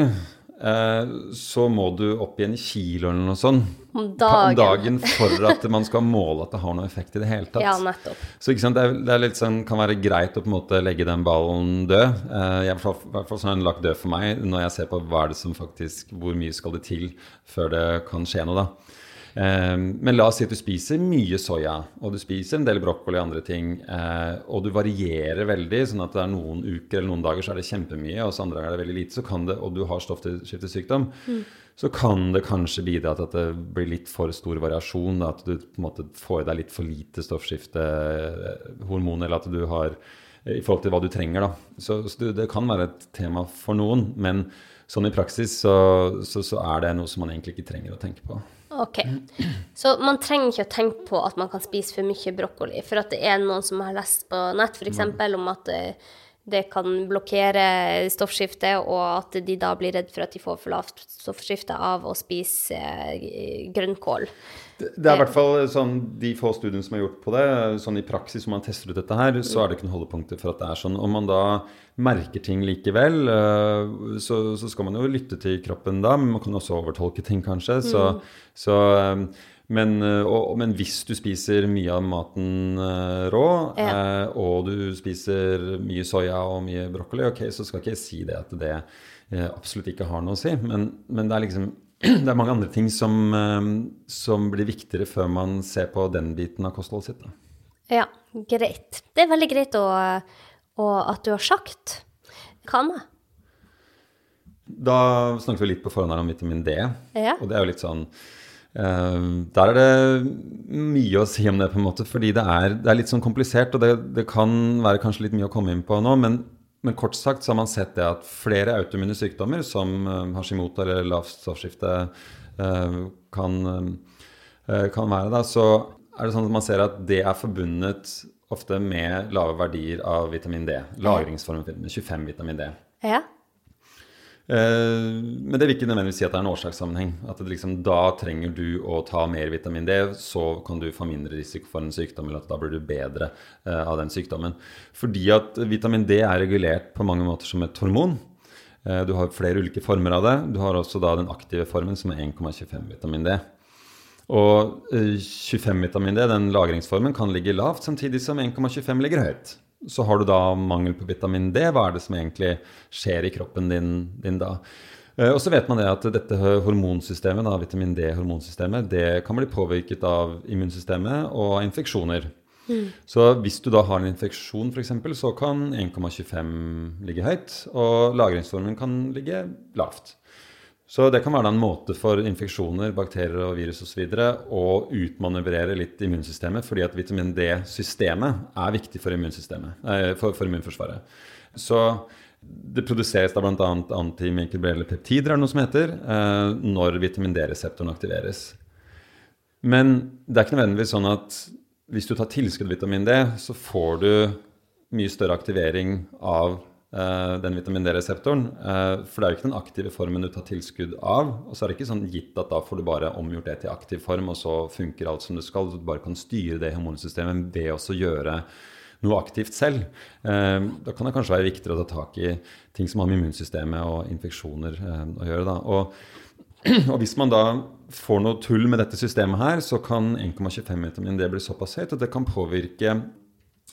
så må du opp i en kilo eller noe sånt Om dagen. dagen for at man skal måle at det har noe effekt i det hele tatt. Ja, nettopp. Så sant, det, er, det er sånn, kan være greit å på en måte legge den ballen død. Eh, jeg, I hvert fall, sånn den lagt død for meg når jeg ser på hva er det som faktisk, hvor mye skal det til før det kan skje noe. da. Eh, men la oss si at du spiser mye soya, og du spiser en del brokkoli og andre ting, eh, og du varierer veldig, sånn at det er noen uker eller noen dager så er det kjempemye, og så andre dager er det veldig lite, så kan det, og du har stoffskiftesykdom, så kan det kanskje bidra til at det blir litt for stor variasjon, at du på en måte får i deg litt for lite stoffskiftehormon, eller at du har i forhold til hva du trenger. Da. Så, så det, det kan være et tema for noen, men sånn i praksis så, så, så er det noe som man egentlig ikke trenger å tenke på. Ok. Så man trenger ikke å tenke på at man kan spise for mye brokkoli, for at det er noen som har lest på nett f.eks. om at eh, det kan blokkere stoffskiftet, og at de da blir redd for at de får for lavt stoffskifte av å spise eh, grønnkål. Det, det er i hvert fall sånn, De få studiene som er gjort på det, sånn i praksis hvor man tester ut dette her, så er det ikke noen holdepunkter for at det er sånn. Om man da merker ting likevel, eh, så, så skal man jo lytte til kroppen da, men man kan også overtolke ting kanskje. Så, så, eh, men, eh, og, men hvis du spiser mye av maten eh, rå, Ja. eh, og du spiser mye soya og mye brokkoli, ok, så skal ikke jeg si det at det absolutt ikke har noe å si, men, men det er liksom det er mange andre ting som, som blir viktigere før man ser på den biten av kostholdet sitt. Da. Ja, greit. Det er veldig greit å, å, at du har sagt. Hva annet? Da snakket vi litt på forhånd her om vitamin D, Ja. og det er jo litt sånn Der er det mye å si om det, på en måte, fordi det er, det er litt sånn komplisert, og det, det kan være kanskje litt mye å komme inn på nå, men, men kort sagt så har man sett det at flere autoimmune sykdommer, som eh, Hashimoto eller lavt stoffskifte eh, kan, eh, kan være, da, så er det sånn at man ser at det er forbundet ofte med lave verdier av vitamin D. Lagringsformen 25 vitamin D. Ja. Eh, Men det vil ikke nødvendigvis si at det er en årsakssammenheng. At liksom, da trenger du å ta mer vitamin D, så kan du få mindre risiko for en sykdom, eller at da blir du bedre eh, av den sykdommen. Fordi at vitamin D er regulert på mange måter som et hormon. Eh, Du har flere ulike former av det. Du har også da den aktive formen, som er 1,25 vitamin D. Og eh, 25 vitamin D, den lagringsformen, kan ligge lavt, samtidig som 1,25 ligger høyt. Så har du da mangel på vitamin D. Hva er det som egentlig skjer i kroppen din, din da? Eh, Og så vet man det at dette hormonsystemet, da, vitamin D-hormonsystemet, det kan bli påvirket av immunsystemet og av infeksjoner. Så hvis du da har en infeksjon f.eks., så kan 1,25 ligge høyt, og lagringsformen kan ligge lavt. Så det kan være en måte for infeksjoner, bakterier og virus osv. å utmanøvrere litt immunsystemet, fordi at vitamin D-systemet er viktig for for, for immunforsvaret. Så det produseres da bl.a. antimikrobielle peptider, er det noe som heter, eh, når vitamin D-reseptoren aktiveres. Men det er ikke nødvendigvis sånn at hvis du tar tilskudd vitamin D, så får du mye større aktivering av den vitamin D-reseptoren. Eh, for det er jo ikke den aktive formen du tar tilskudd av. Og så er det ikke sånn gitt at da får du bare omgjort det til aktiv form, og så funker alt som det skal. Du bare kan styre det hormonsystemet ved også å gjøre noe aktivt selv. Eh, da kan det kanskje være viktigere å ta tak i ting som har med immunsystemet og infeksjoner eh, å gjøre. da. Og og hvis man da får noe tull med dette systemet her, så kan 1,25 vitamin D bli såpass høyt at det kan påvirke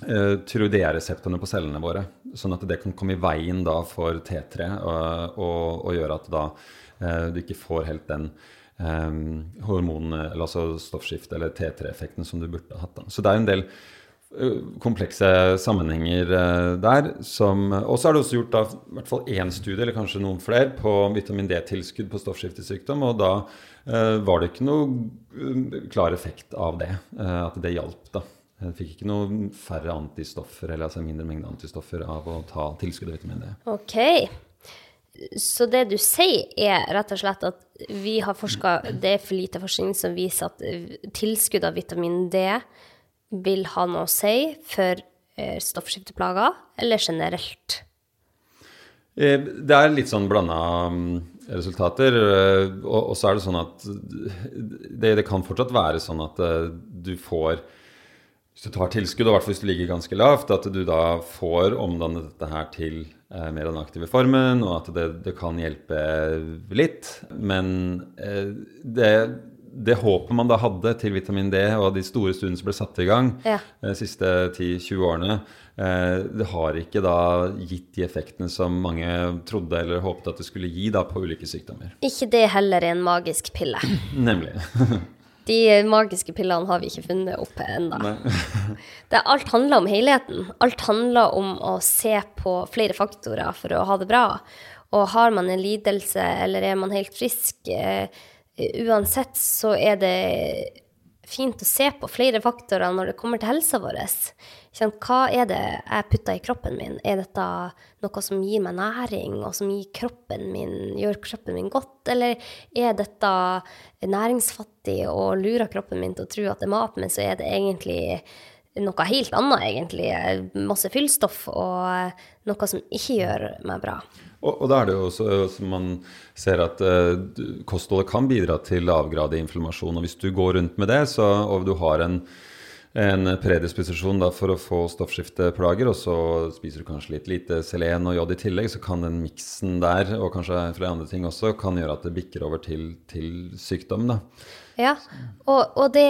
eh, tyroidereseptorene på cellene våre. Sånn at det kan komme i veien da for T3 og, og, og gjøre at da eh, du ikke får helt den um, hormon, eller altså stoffskiftet eller T3-effekten som du burde hatt. da. Så det er en del eh, komplekse sammenhenger eh, der. Og så er det også gjort da, i hvert fall én studie, eller kanskje noen flere, på vitamin D-tilskudd på stoffskiftesykdom. Og da eh, var det ikke noe eh, klar effekt av det. eh, at det hjalp, da. Jeg fikk ikke noe færre antistoffer, eller altså mindre mengde antistoffer av å ta tilskudd av vitamin D. Ok. Så det du sier, er rett og slett at vi har forska Det er for lite forskning som viser at eh, tilskudd av vitamin D vil ha noe å si for eh, stoffskifteplager, eller generelt? Eh, Det er litt sånn blanda resultater. eh, Og, så er det sånn at det, det kan fortsatt være sånn at du får Hvis du tar tilskudd, og i hvert fall hvis du ligger ganske lavt, at du da får omdannet dette her til eh, mer av den aktive formen, og at det, det kan hjelpe litt. Men eh, det, det håpet man da hadde til vitamin D, og de store studiene som ble satt i gang Ja. de siste 10-20 årene, eh, det har ikke da gitt de effektene som mange trodde eller håpet at det skulle gi da på ulike sykdommer. Ikke det heller i en magisk pille. Nemlig. De magiske pillene har vi ikke funnet opp ennå. Det, alt handler om helheten. Alt handler om å se på flere faktorer for å ha det bra. Og har man en lidelse, eller er man helt frisk, uh, uansett så er det fint å se på flere faktorer når det kommer til helsa vår. Ikke? Hva er det jeg putter i kroppen min? Er dette noe som gir meg næring, og som gir kroppen min, gjør kroppen min godt? Eller er dette næringsfattig og lurer kroppen min til å tro at det er mat, men så er det egentlig noe helt annet, egentlig. Masse fyllstoff og noe som ikke gjør meg bra. Og, og da er det jo også som man ser at eh, kostholdet kan bidra til lavgradig inflammasjon. Og hvis du går rundt med det, så, og du har en, en predisposisjon da, for å få stoffskifteplager, og så spiser du kanskje litt lite selen og jod i tillegg, så kan den miksen der, og kanskje flere andre ting også, kan gjøre at det bikker over til, til sykdom. da. Ja, og, og det,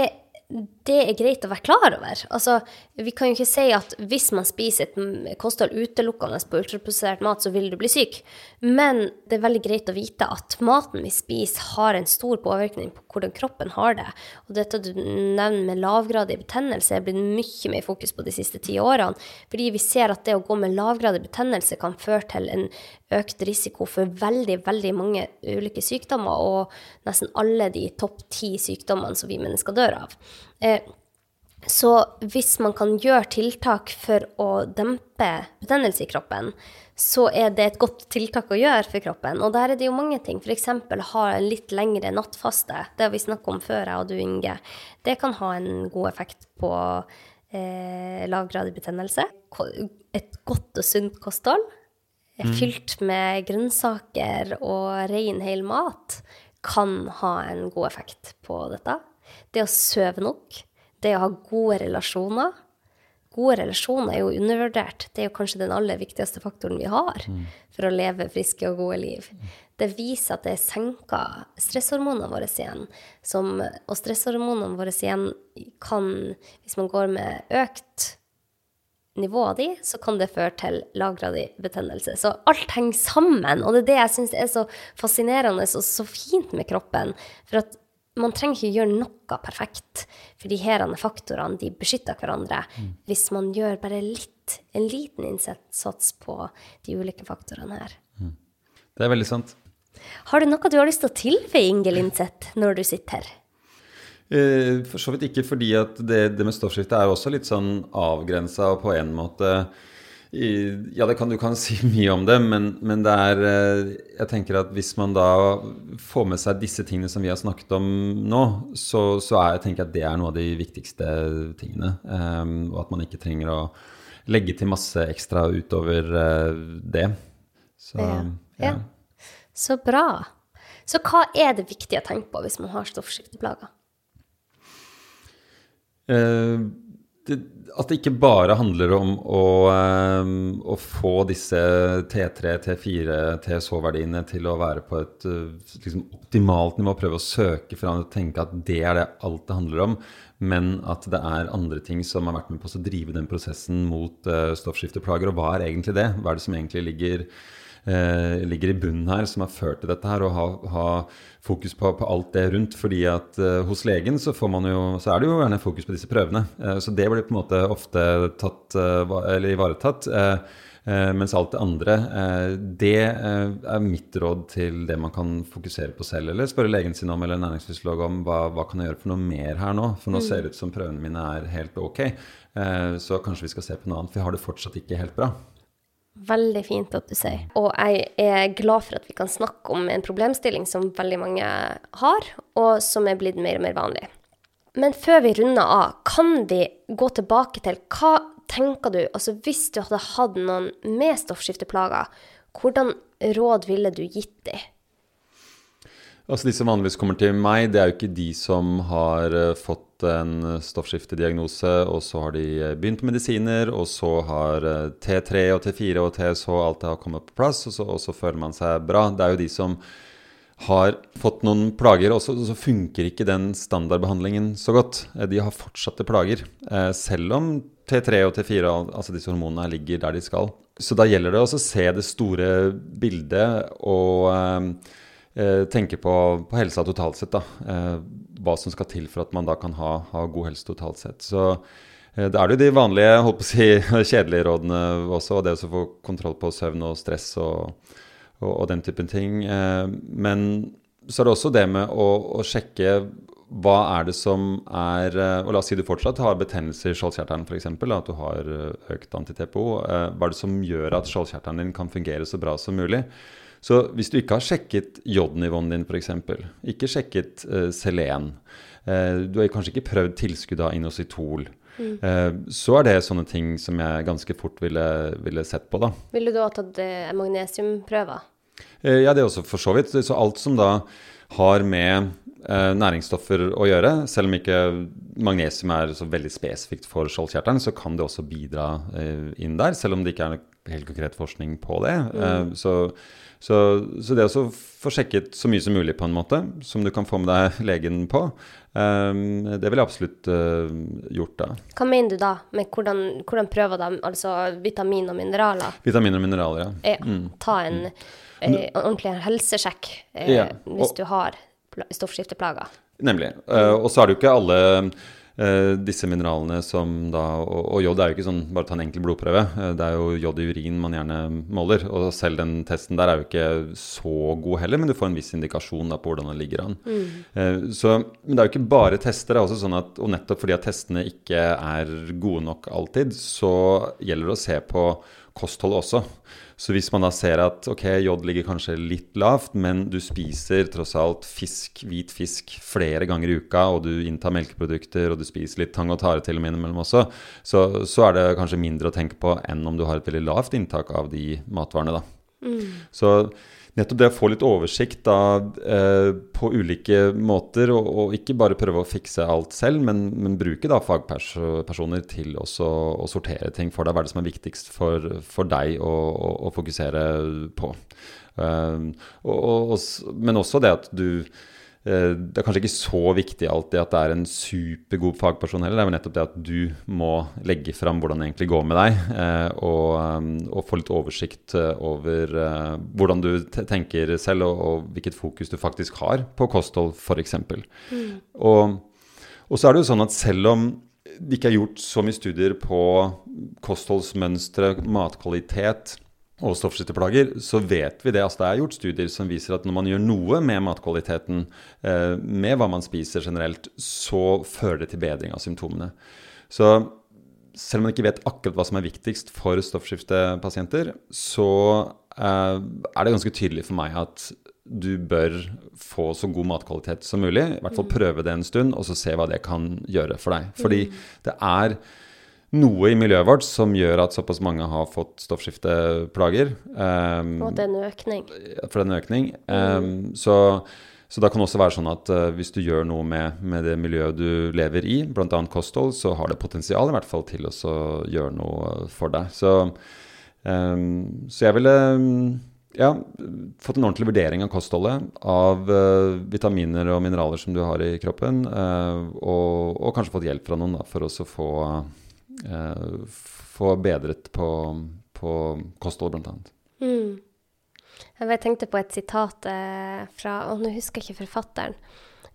det er greit å være klar over. Altså, vi kan jo ikke si at hvis man spiser et kosthold utelukkende på ultraprosessert mat, så vil du bli syk. Men det er veldig greit å vite at maten vi spiser, har en stor påvirkning på hvordan kroppen har det. Og dette du nevner med lavgradig betennelse, er blitt mye mer fokus på de siste ti årene. Fordi vi ser at det å gå med lavgradig betennelse kan føre til en økt risiko for veldig, veldig mange ulike sykdommer, og nesten alle de topp ti sykdommene som vi mennesker dør av. Eh, så hvis man kan gjøre tiltak for å dempe betennelse i kroppen, så er det et godt tiltak å gjøre for kroppen. Og der er det jo mange ting. F.eks. ha en litt lengre nattfaste. Det har vi snakket om før, jeg og du, Inge. Det kan ha en god effekt på eh, lavgradig betennelse. Et godt og sunt kosthold mm. fylt med grønnsaker og ren, hel mat kan ha en god effekt på dette. Det å sove nok, det å ha gode relasjoner. Gode relasjoner er jo undervurdert. Det er jo kanskje den aller viktigste faktoren vi har mm. for å leve friske og gode liv. Det viser at det senker stresshormonene våre igjen. Som, og stresshormonene våre igjen kan, hvis man går med økt nivå av de, så kan det føre til lavgradig betennelse. Så alt henger sammen, og det er det jeg syns er så fascinerende og så fint med kroppen. For at man trenger ikke gjøre noe perfekt, for de her faktorene de beskytter hverandre. Mm. Hvis man gjør bare litt, en liten innsats på de ulike faktorene her. Mm. Det er veldig sant. Har du noe du har lyst til å tilføye, Inge Lindseth, når du sitter her? Eh, for så vidt ikke, fordi det, det med stoffskifte er også litt sånn avgrensa på en måte ja, det kan, du kan si mye om det, men, men, det er eh, Jeg tenker at hvis man da får med seg disse tingene som vi har snakket om nå, så, så er, jeg tenker at det er noe av de viktigste tingene. Um, og at man ikke trenger å legge til masse ekstra utover uh, det. Så, ja. ja. Så bra. Så hva er det viktig å tenke på hvis man har stoffskifteplager? Uh, det, at det ikke bare handler om å, um, å få disse T3, T4, TSH-verdiene til å være på et uh, liksom, optimalt nivå, prøve å søke fra og tenke at det er det alt det handler om, men at det er andre ting som har vært med på å drive den prosessen mot uh, stoffskifteplager. Og hva er egentlig det? Hva er det som egentlig ligger eh, ligger i bunnen her, som har ført til dette her, og ha, ha fokus på, på, alt det rundt. fordi at eh, hos legen så, jo, så, er det jo gjerne fokus på disse prøvene. Eh, så det blir på en måte ofte tatt, eh, eller ivaretatt. Eh, eh, mens alt det andre, det er mitt råd til det man kan fokusere på selv. Eller spørre legen sin om, eller næringsfysiolog om hva, hva kan jeg gjøre for noe mer her nå? For nå mm. ser det ut som prøvene mine er helt ok. Så kanskje vi skal se på noe annet, for jeg har det fortsatt ikke helt bra. Veldig fint at du sier. Og jeg er glad for at vi kan snakke om en problemstilling som veldig mange har, og som er blitt mer og mer vanlig. Men før vi runder av, kan vi gå tilbake til hva tenker du Altså hvis du hadde hatt noen med stoffskifteplager, hvordan råd ville du gitt dem? Altså De som vanligvis kommer til meg, det er jo ikke de som har uh, fått en stoffskiftediagnose, og så har de eh, begynt med medisiner, og så har uh, T3 og T4 og TSH alt det har kommet på plass, og så, og så, føler man seg bra. Det er jo de som har fått noen plager, og så, funker ikke den standardbehandlingen så godt. De har fortsatte plager, selv om T3 og T4, altså disse hormonene, ligger der de skal. Så da gjelder det å se det store bildet og Eh, tenke på, på, helsa totalt sett. da, eh, Hva som skal til for at man da kan ha, ha god helse totalt sett. Så eh, da er det jo de vanlige holdt på å si, kjedelige rådene også. og Det å få kontroll på søvn og stress og, og, og den typen ting. Men så er det også det med å, å, sjekke hva er det som er og La oss si du fortsatt har betennelse i skjoldkjertelen f.eks. At du har økt anti-TPO. Hva er det som gjør at skjoldkjertelen din kan fungere så bra som mulig? Så hvis du ikke har sjekket jodnivåen din, f.eks., ikke sjekket uh, selen, uh, du har kanskje ikke prøvd tilskudd av inositol, mm. uh, så er det sånne ting som jeg ganske fort ville, ville sett på. da. Ville du da tatt magnesiumprøver? ja, det er også for så vidt. Så alt som da har med næringsstoffer å gjøre. Selv om ikke magnesium er så veldig spesifikt for skjoldkjertelen, så kan det også bidra inn der, selv om det ikke er helt konkret forskning på det. Mm. Så, så, så, det å få sjekket så mye som mulig på en måte, som du kan få med deg legen på, det ville jeg absolutt gjort da. Hva mener du da med hvordan, hvordan prøver de altså vitamin og mineraler? Vitamin og mineraler, ja. Mm. Ta en mm eh, ordentlig helsesjekk eh, og, hvis du har stoffskifteplager. Nemlig. Uh, og så er det jo ikke alle uh, disse mineralene som da og, og, jod er jo ikke sånn bare ta en enkel blodprøve. Uh, det er jo jod i urin man gjerne måler. Og selv den testen der er jo ikke så god heller, men du får en viss indikasjon da på hvordan den ligger an. Mm. så, men det er jo ikke bare tester. det er også sånn at, Og nettopp fordi at testene ikke er gode nok alltid, så gjelder det å se på kosthold også. Så hvis man da ser at ok, jod ligger kanskje litt lavt, men du spiser tross alt fisk, hvit fisk flere ganger i uka, og du inntar melkeprodukter, og du spiser litt tang og tare til og med innimellom også, så, så, er det kanskje mindre å tenke på enn om du har et veldig lavt inntak av de matvarene, da. Mm. Så nettopp det å få litt oversikt da, eh, på ulike måter, og, og, ikke bare prøve å fikse alt selv, men, men bruke da fagpersoner til også å sortere ting for deg. Hva er det som er viktigst for, for deg å, å, å, fokusere på? Uh, og, men også det at du Eh, det er kanskje ikke så viktig alltid at det er en supergod fagperson heller. Det er jo nettopp det at du må legge fram hvordan det egentlig går med deg, eh, og, um, og få litt oversikt eh, over hvordan du tenker selv, og, og, hvilket fokus du faktisk har på kosthold, f.eks. Mm. Og, og så er det jo sånn at selv om det ikke er gjort så mye studier på kostholdsmønstre, matkvalitet, og stoffskifteplager, så vet vi det. Altså det er gjort studier som viser at når man gjør noe med matkvaliteten, eh, med hva man spiser generelt, så fører det til bedring av symptomene. Så selv om man ikke vet akkurat hva som er viktigst for stoffskiftepasienter, så eh, er det ganske tydelig for meg at du bør få så god matkvalitet som mulig. I hvert fall mm. prøve det en stund, og så se hva det kan gjøre for deg. Fordi mm. det er noe i miljøet vårt som gjør at såpass mange har fått stoffskifteplager. Um, og det er en økning. For det er en økning. Um, så, så da kan det også være sånn at uh, hvis du gjør noe med, med, det miljøet du lever i, bl.a. kosthold, så har det potensial i hvert fall til å gjøre noe for deg. Så, um, så jeg ville ja, fått en ordentlig vurdering av kostholdet, av uh, vitaminer og mineraler som du har i kroppen, uh, og, og, kanskje fått hjelp fra noen da, for å få få bedret på, på kosthold, bl.a. Mm. Jeg tenkte på et sitat eh, fra og Nå husker jeg ikke forfatteren.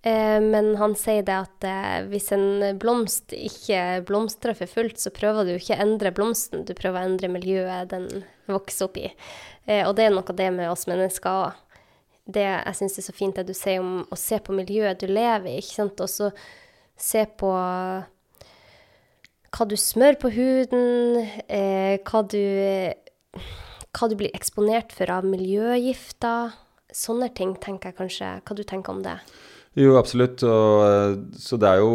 Eh, men han sier det at eh, hvis en blomst ikke blomstrer for fullt, så prøver du ikke å endre blomsten, du prøver å endre miljøet den vokser opp i. Eh, og det er noe av det med oss mennesker òg. Det jeg syns er så fint, det du sier om å se på miljøet du lever i, ikke sant, og så se på hva du smør på huden, eh, hva, du, hva du blir eksponert for av miljøgifter. Sånne ting tenker jeg kanskje. Hva du tenker om det? Jo, absolutt. Og, eh, så det er jo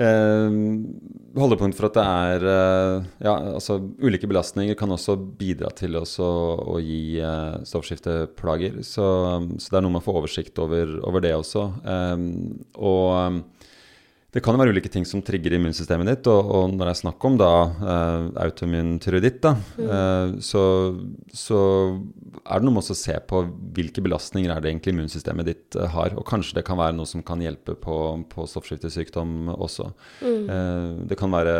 eh, holdepunkt for at det er eh, Ja, altså ulike belastninger kan også bidra til også, å gi eh, stoffskifteplager. Så, så, det er noe med å få oversikt over, over det også. Eh, og det kan jo være ulike ting som trigger immunsystemet ditt. Og, og når det er snakk om da uh, autoimmun tyroiditt, da, mm. uh, så, så, er det noe med å se på hvilke belastninger er det egentlig immunsystemet ditt uh, har. Og kanskje det kan være noe som kan hjelpe på, på stoffskiftesykdom også. Mm. det kan være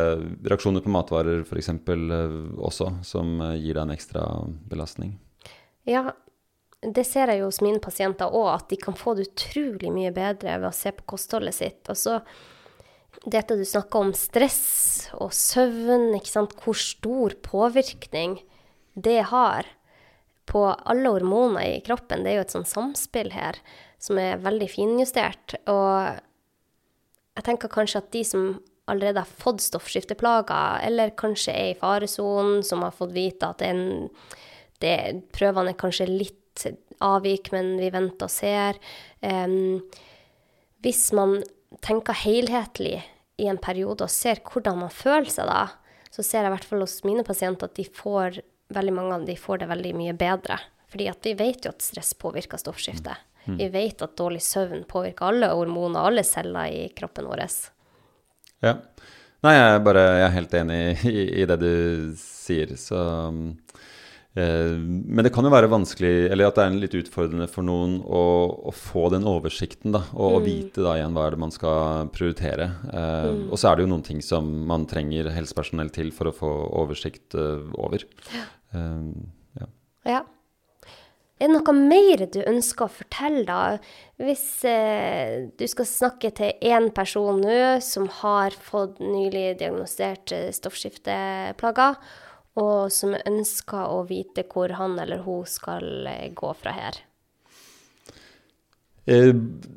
reaksjoner på matvarer f.eks. også, som gir deg en ekstra belastning. Ja, det ser jeg jo hos mine pasienter òg, at de kan få det utrolig mye bedre ved å se på kostholdet sitt. Og så dette du snakker om, stress og søvn, ikke sant, hvor stor påvirkning det har på alle hormoner i kroppen. Det er jo et sånn samspill her som er veldig finjustert. Og jeg tenker kanskje at de som allerede har fått stoffskifteplager, eller kanskje er i faresonen, som har fått vite at en, det, prøvene er kanskje litt avvik, men vi venter og ser um, Hvis man tenker helhetlig i en periode og ser hvordan man føler seg da, så ser jeg i hvert fall hos mine pasienter at de får, veldig mange av de får det veldig mye bedre. Fordi at vi vet jo at stress påvirker stoffskiftet. Vi vet at dårlig søvn påvirker alle hormoner, alle celler i kroppen vår. Ja. Nei, jeg er bare jeg er helt enig i, i det du sier, så eh, Men det kan jo være vanskelig, eller at det er litt utfordrende for noen å, å få den oversikten, da. Og å vite da igjen hva er det man skal prioritere. Eh, Og så er det jo noen ting som man trenger helsepersonell til for å få oversikt uh, over. Uh, ja. Ja. Er det noe mer du ønsker å fortelle, da? Hvis eh, du skal snakke til én person nå som har fått nylig diagnostisert eh, stoffskifteplager, og som ønsker å vite hvor han eller hun skal eh, gå fra her. Eh,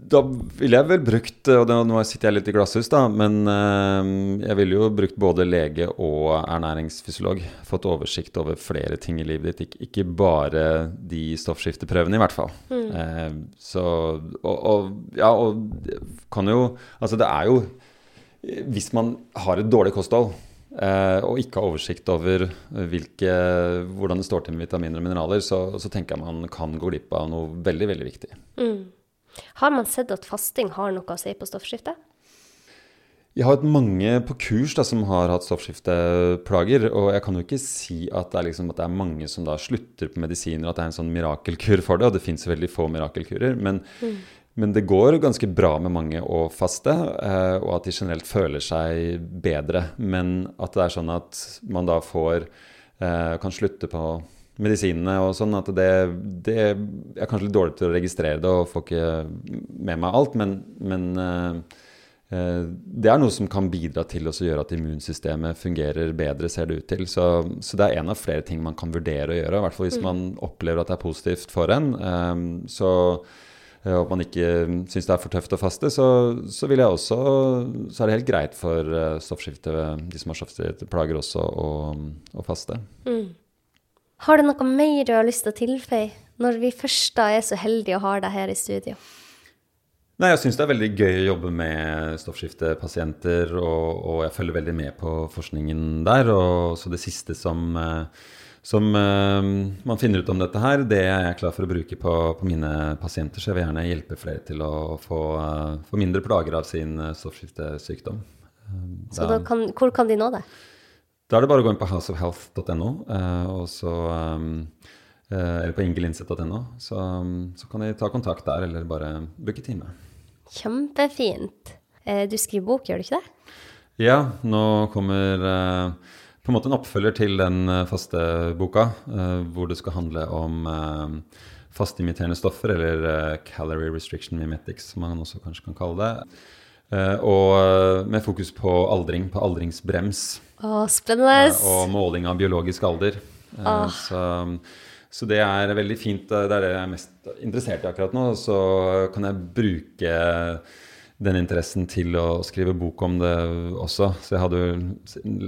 Da ville jeg vel brukt og Nå sitter jeg litt i glasshus, da, men eh, jeg ville jo brukt både lege og ernæringsfysiolog. Fått oversikt over flere ting i livet ditt, ikke, ikke bare de stoffskifteprøvene, i hvert fall. Mm. så og, og ja, og kan jo Altså, det er jo Hvis man har et dårlig kosthold eh, og ikke har oversikt over hvilke, hvordan det står til med vitaminer og mineraler, så, så tenker jeg man kan gå glipp av noe veldig, veldig viktig. Har man sett at fasting har noe å si på stoffskiftet? Jeg har hatt mange på kurs da, som har hatt stoffskifteplager, og jeg kan jo ikke si at det, er liksom, at det er mange som da slutter på medisiner, at det er en sånn mirakelkur for det, og det fins veldig få mirakelkurer. Men, men det går ganske bra med mange å faste, eh, og at de generelt føler seg bedre. Men at det er sånn at man da får eh, kan slutte på medisinene og sånn, at det, det Jeg er kanskje litt dårlig til å registrere det og får ikke med meg alt, men, men eh, Det er noe som kan bidra til å gjøre at immunsystemet fungerer bedre, ser det ut til. Så, så det er en av flere ting man kan vurdere å gjøre, i hvert fall hvis man opplever at det er positivt for en. Så eh, og man ikke syns det er for tøft å faste, så, så vil jeg også Så er det helt greit for eh, stoffskifte, de som har stoffskifteplager også, å, å faste. Har du noe mer du har lyst til å tilføye, når vi først da er så heldige å ha deg her i studio? Nei, jeg syns det er veldig gøy å jobbe med stoffskiftepasienter, og, og jeg følger veldig med på forskningen der. Og så det siste som, eh, som uh, man finner ut om dette her, det er jeg klar for å bruke på, på mine pasienter. Så jeg vil gjerne hjelpe flere til å få, uh, få mindre plager av sin uh, stoffskiftesykdom. Eh, Så da kan, hvor kan de nå det? da er det bare å gå inn på houseofhealth.no, og så um, eller på ingelinset.no. Så, um, så kan de ta kontakt der, eller bare booke time. Kjempefint. Du skriver bok, gjør du ikke det? Ja, nå kommer på en måte en oppfølger til den eh, faste boka, eh, hvor det skal handle om eh, fasteimiterende stoffer, eller calorie restriction mimetics, som man også kanskje kan kalle det. Og med fokus på aldring, på aldringsbrems. Åh, spennende. og måling av biologisk alder. Så, så det er veldig fint. Det er det jeg er mest interessert i akkurat nå. Så kan jeg bruke den interessen til å skrive bok om det også. Så jeg hadde jo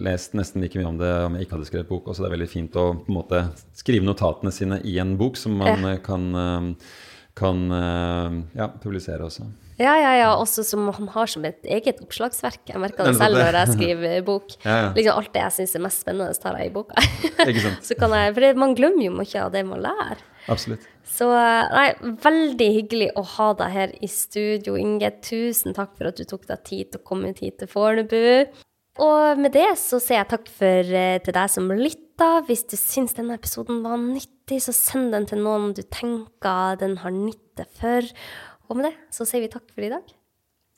lest nesten like mye om det om jeg ikke hadde skrevet bok. Så det er veldig fint å på en måte skrive notatene sine i en bok som man ja. kan, eh, kan eh, ja, publisere også. Ja, ja, ja. Også som han har som et eget oppslagsverk. Jeg merker det selv når jeg skriver bok. Ja, ja. Liksom Alt det jeg syns er mest spennende, tar jeg i boka. Ikke sant? Så kan jeg, for man glemmer jo mye av det man lærer. Absolutt. Så nei, veldig hyggelig å ha deg her i studio, Inge. Tusen takk for at du tok deg tid til å komme hit til Fornebu. Og med det så sier jeg takk for, eh, til deg som lytta. Hvis du syns denne episoden var nyttig, så send den til noen du tenker den har nytte for. Og med det så sier vi takk for i dag.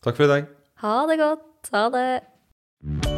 Takk for i dag. Ha det godt. Ha det.